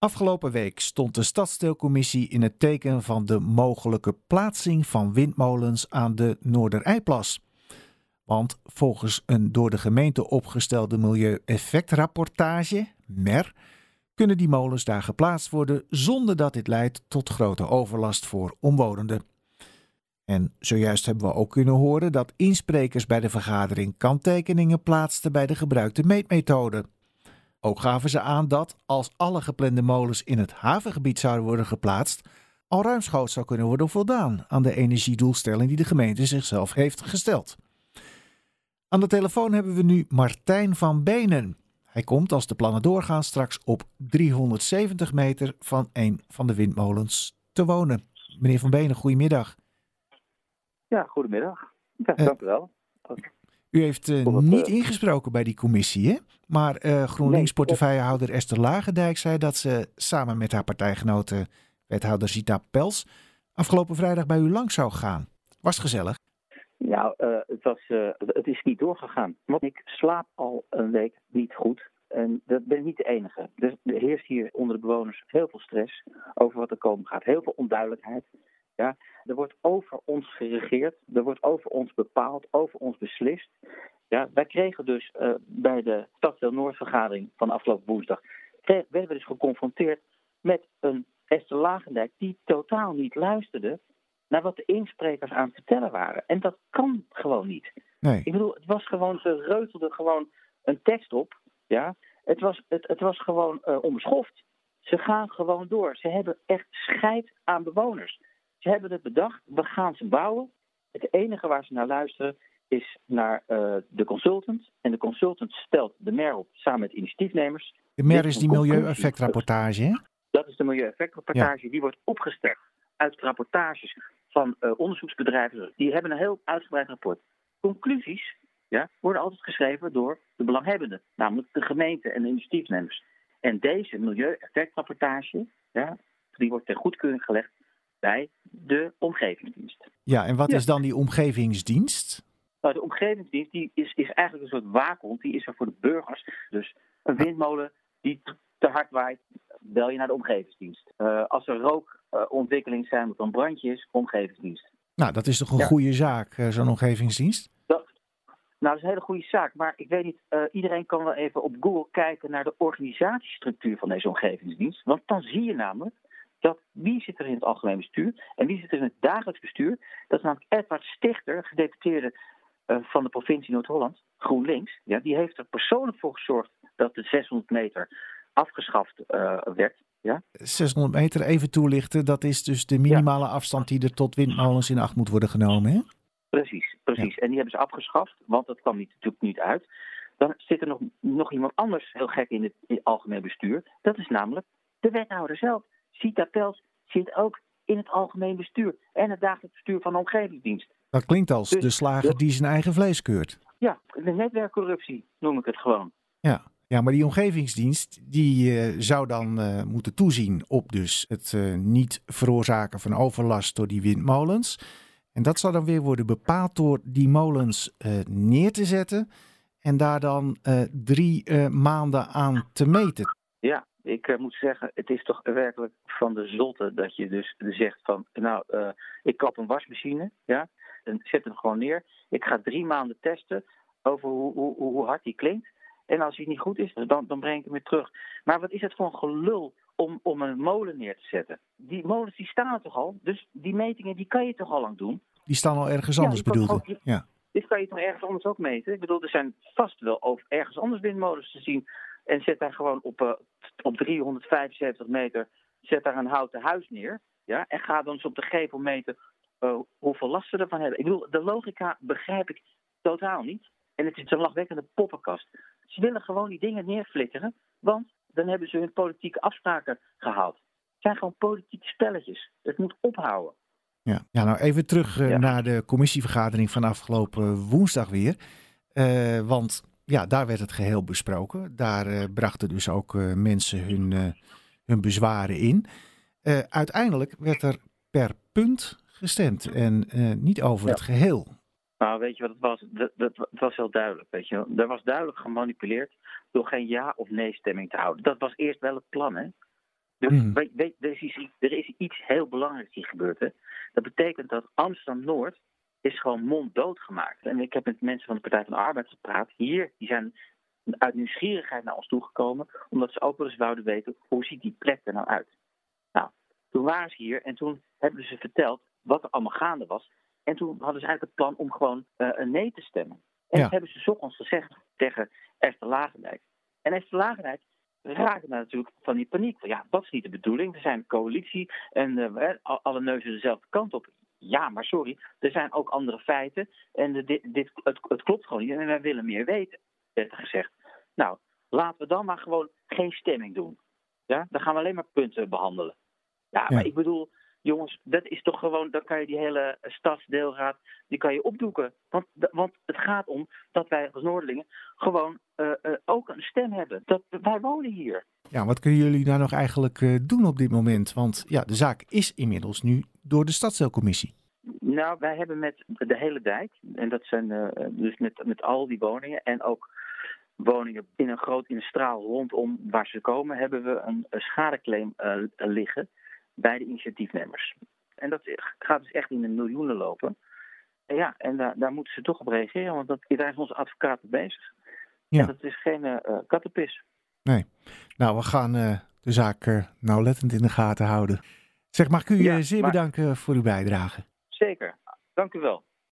Afgelopen week stond de stadsdeelcommissie in het teken van de mogelijke plaatsing van windmolens aan de Noorderijplas. Want volgens een door de gemeente opgestelde milieueffectrapportage, MER, kunnen die molens daar geplaatst worden zonder dat dit leidt tot grote overlast voor omwonenden. En zojuist hebben we ook kunnen horen dat insprekers bij de vergadering kanttekeningen plaatsten bij de gebruikte meetmethode. Ook gaven ze aan dat, als alle geplande molens in het havengebied zouden worden geplaatst, al ruimschoots zou kunnen worden voldaan aan de energiedoelstelling die de gemeente zichzelf heeft gesteld. Aan de telefoon hebben we nu Martijn van Benen. Hij komt, als de plannen doorgaan, straks op 370 meter van een van de windmolens te wonen. Meneer van Benen, goedemiddag. Ja, goedemiddag. Ja, uh, dank u wel. U heeft uh, niet uh, ingesproken bij die commissie, hè? Maar uh, GroenLinks-portefeuillehouder Esther Lagendijk zei dat ze samen met haar partijgenote wethouder Zita Pels afgelopen vrijdag bij u langs zou gaan. Was het gezellig? Nou, het, was, het is niet doorgegaan. Want ik slaap al een week niet goed. En dat ben ik niet de enige. Dus er heerst hier onder de bewoners heel veel stress over wat er komen gaat. Heel veel onduidelijkheid. Ja, er wordt over ons geregeerd, er wordt over ons bepaald, over ons beslist. Ja, wij kregen dus uh, bij de Stadsdeel Noordvergadering van afgelopen woensdag, werden we dus geconfronteerd met een Esther Lagendijk die totaal niet luisterde naar wat de insprekers aan het vertellen waren. En dat kan gewoon niet. Nee. Ik bedoel, het was gewoon, ze reutelden gewoon een tekst op. Ja? Het, was, het, het was gewoon uh, onbeschoft. Ze gaan gewoon door. Ze hebben echt scheid aan bewoners. Ze hebben het bedacht, we gaan ze bouwen. Het enige waar ze naar luisteren is naar uh, de consultant. En de consultant stelt de MER op samen met initiatiefnemers. De MER is die milieueffectrapportage, hè? Dat is de milieueffectrapportage. Ja. Die wordt opgesteld uit rapportages van uh, onderzoeksbedrijven. Die hebben een heel uitgebreid rapport. Conclusies ja, worden altijd geschreven door de belanghebbenden, namelijk de gemeente en de initiatiefnemers. En deze milieueffectrapportage, ja, die wordt ter goedkeuring gelegd bij de omgevingsdienst. Ja, en wat ja. is dan die omgevingsdienst? Nou, de omgevingsdienst die is, is eigenlijk een soort waakhond. Die is er voor de burgers. Dus een windmolen die te hard waait, bel je naar de omgevingsdienst. Uh, als er rookontwikkeling uh, zijn of een brandje is, omgevingsdienst. Nou, dat is toch een ja. goede zaak, uh, zo'n omgevingsdienst? Dat, nou, dat is een hele goede zaak. Maar ik weet niet, uh, iedereen kan wel even op Google kijken naar de organisatiestructuur van deze omgevingsdienst. Want dan zie je namelijk dat wie zit er in het algemeen bestuur en wie zit er in het dagelijks bestuur. Dat is namelijk Edward Stichter, gedeputeerde uh, van de provincie Noord-Holland, GroenLinks. Ja, die heeft er persoonlijk voor gezorgd dat de 600 meter afgeschaft uh, werd. Ja? 600 meter, even toelichten, dat is dus de minimale ja. afstand die er tot windmolens in acht moet worden genomen, hè? Precies, precies. Ja. En die hebben ze afgeschaft, want dat kwam niet, natuurlijk niet uit. Dan zit er nog, nog iemand anders heel gek in het, in het algemeen bestuur. Dat is namelijk de wethouder zelf. Sita Pels zit ook in het algemeen bestuur en het dagelijks bestuur van de omgevingsdienst. Dat klinkt als dus, de slager die zijn eigen vlees keurt. Ja, de netwerkcorruptie noem ik het gewoon. Ja, ja maar die omgevingsdienst die uh, zou dan uh, moeten toezien op dus het uh, niet veroorzaken van overlast door die windmolens. En dat zou dan weer worden bepaald door die molens neer te zetten en daar dan drie maanden aan te meten. Ja, ik uh, moet zeggen, het is toch werkelijk van de zotte dat je dus zegt van, nou, uh, ik koop een wasmachine, ja, en zet hem gewoon neer. Ik ga drie maanden testen over hoe, hoe, hoe hard die klinkt. En als hij niet goed is, dan, dan breng ik hem weer terug. Maar wat is het voor een gelul om, om een molen neer te zetten? Die molens die staan er toch al, dus die metingen die kan je toch al lang doen? Die staan al ergens anders ja, bedoelde Ja. Dit kan je toch ergens anders ook meten? Ik bedoel, er zijn vast wel over ergens anders windmolens te zien en zet daar gewoon op, uh, op 375 meter zet daar een houten huis neer. Ja, en ga dan eens op de gevel meten uh, hoeveel last ze ervan hebben. Ik bedoel, de logica begrijp ik totaal niet. En het is een lachwekkende poppenkast. Ze willen gewoon die dingen neerflikkeren, want dan hebben ze hun politieke afspraken gehaald. Het zijn gewoon politieke spelletjes. Het moet ophouden. Ja, ja nou even terug uh, ja. naar de commissievergadering van afgelopen woensdag weer. Uh, want ja, daar werd het geheel besproken. Daar uh, brachten dus ook uh, mensen hun, uh, hun bezwaren in. uiteindelijk werd er per punt gestemd en niet over ja. het geheel. Nou, weet je wat het was? Dat, dat, was heel duidelijk. Weet je. Er was duidelijk gemanipuleerd door geen ja of nee stemming te houden. Dat was eerst wel het plan, hè? Dus mm. weet, weet, er, is iets, er is iets heel belangrijks die gebeurt. Hè. Dat betekent dat Amsterdam-Noord is gewoon monddood gemaakt. En ik heb met mensen van de Partij van de Arbeid gepraat. Hier, die zijn uit nieuwsgierigheid naar ons toegekomen. Omdat ze ook wel eens wouden weten, hoe ziet die plek er nou uit? Nou, toen waren ze hier en toen hebben ze verteld wat er allemaal gaande was. En toen hadden ze eigenlijk het plan om gewoon uh, een nee te stemmen. En dat hebben ze ons gezegd tegen Esther Lagendijk. En Esther Lagendijk raakte natuurlijk van die paniek. Ja, dat is niet de bedoeling. We zijn een coalitie en uh, alle neuzen dezelfde kant op. Ja, maar sorry, er zijn ook andere feiten. En dit, dit, het, het klopt gewoon niet. En wij willen meer weten, werd gezegd. Nou, laten we dan maar gewoon geen stemming doen. Ja, dan gaan we alleen maar punten behandelen. Ja, maar ik bedoel, jongens, dat is toch gewoon, dan kan je die hele stadsdeelraad, die kan je opdoeken. Want, want het gaat om dat wij als Noordelingen gewoon uh, uh, ook een stem hebben. Dat, wij wonen hier. Ja, wat kunnen jullie daar nog eigenlijk uh, doen op dit moment? Want ja, de zaak is inmiddels nu door de stadsdeelcommissie. Nou, wij hebben met de hele dijk, en dat zijn dus met, met al die woningen en ook woningen in een groot in een straal rondom waar ze komen, hebben we een, een schadeclaim liggen bij de initiatiefnemers. En dat gaat dus echt in de miljoenen lopen. En ja, en daar, daar moeten ze toch op reageren, want dat, daar is onze advocaat bezig. Ja. En dat is geen uh, kattenpis. Nee. Nou, we gaan uh, de zaak uh, nauwlettend in de gaten houden. Zeg, mag ik u ja, zeer maar... bedanken voor uw bijdrage. Zeker. Dank u wel.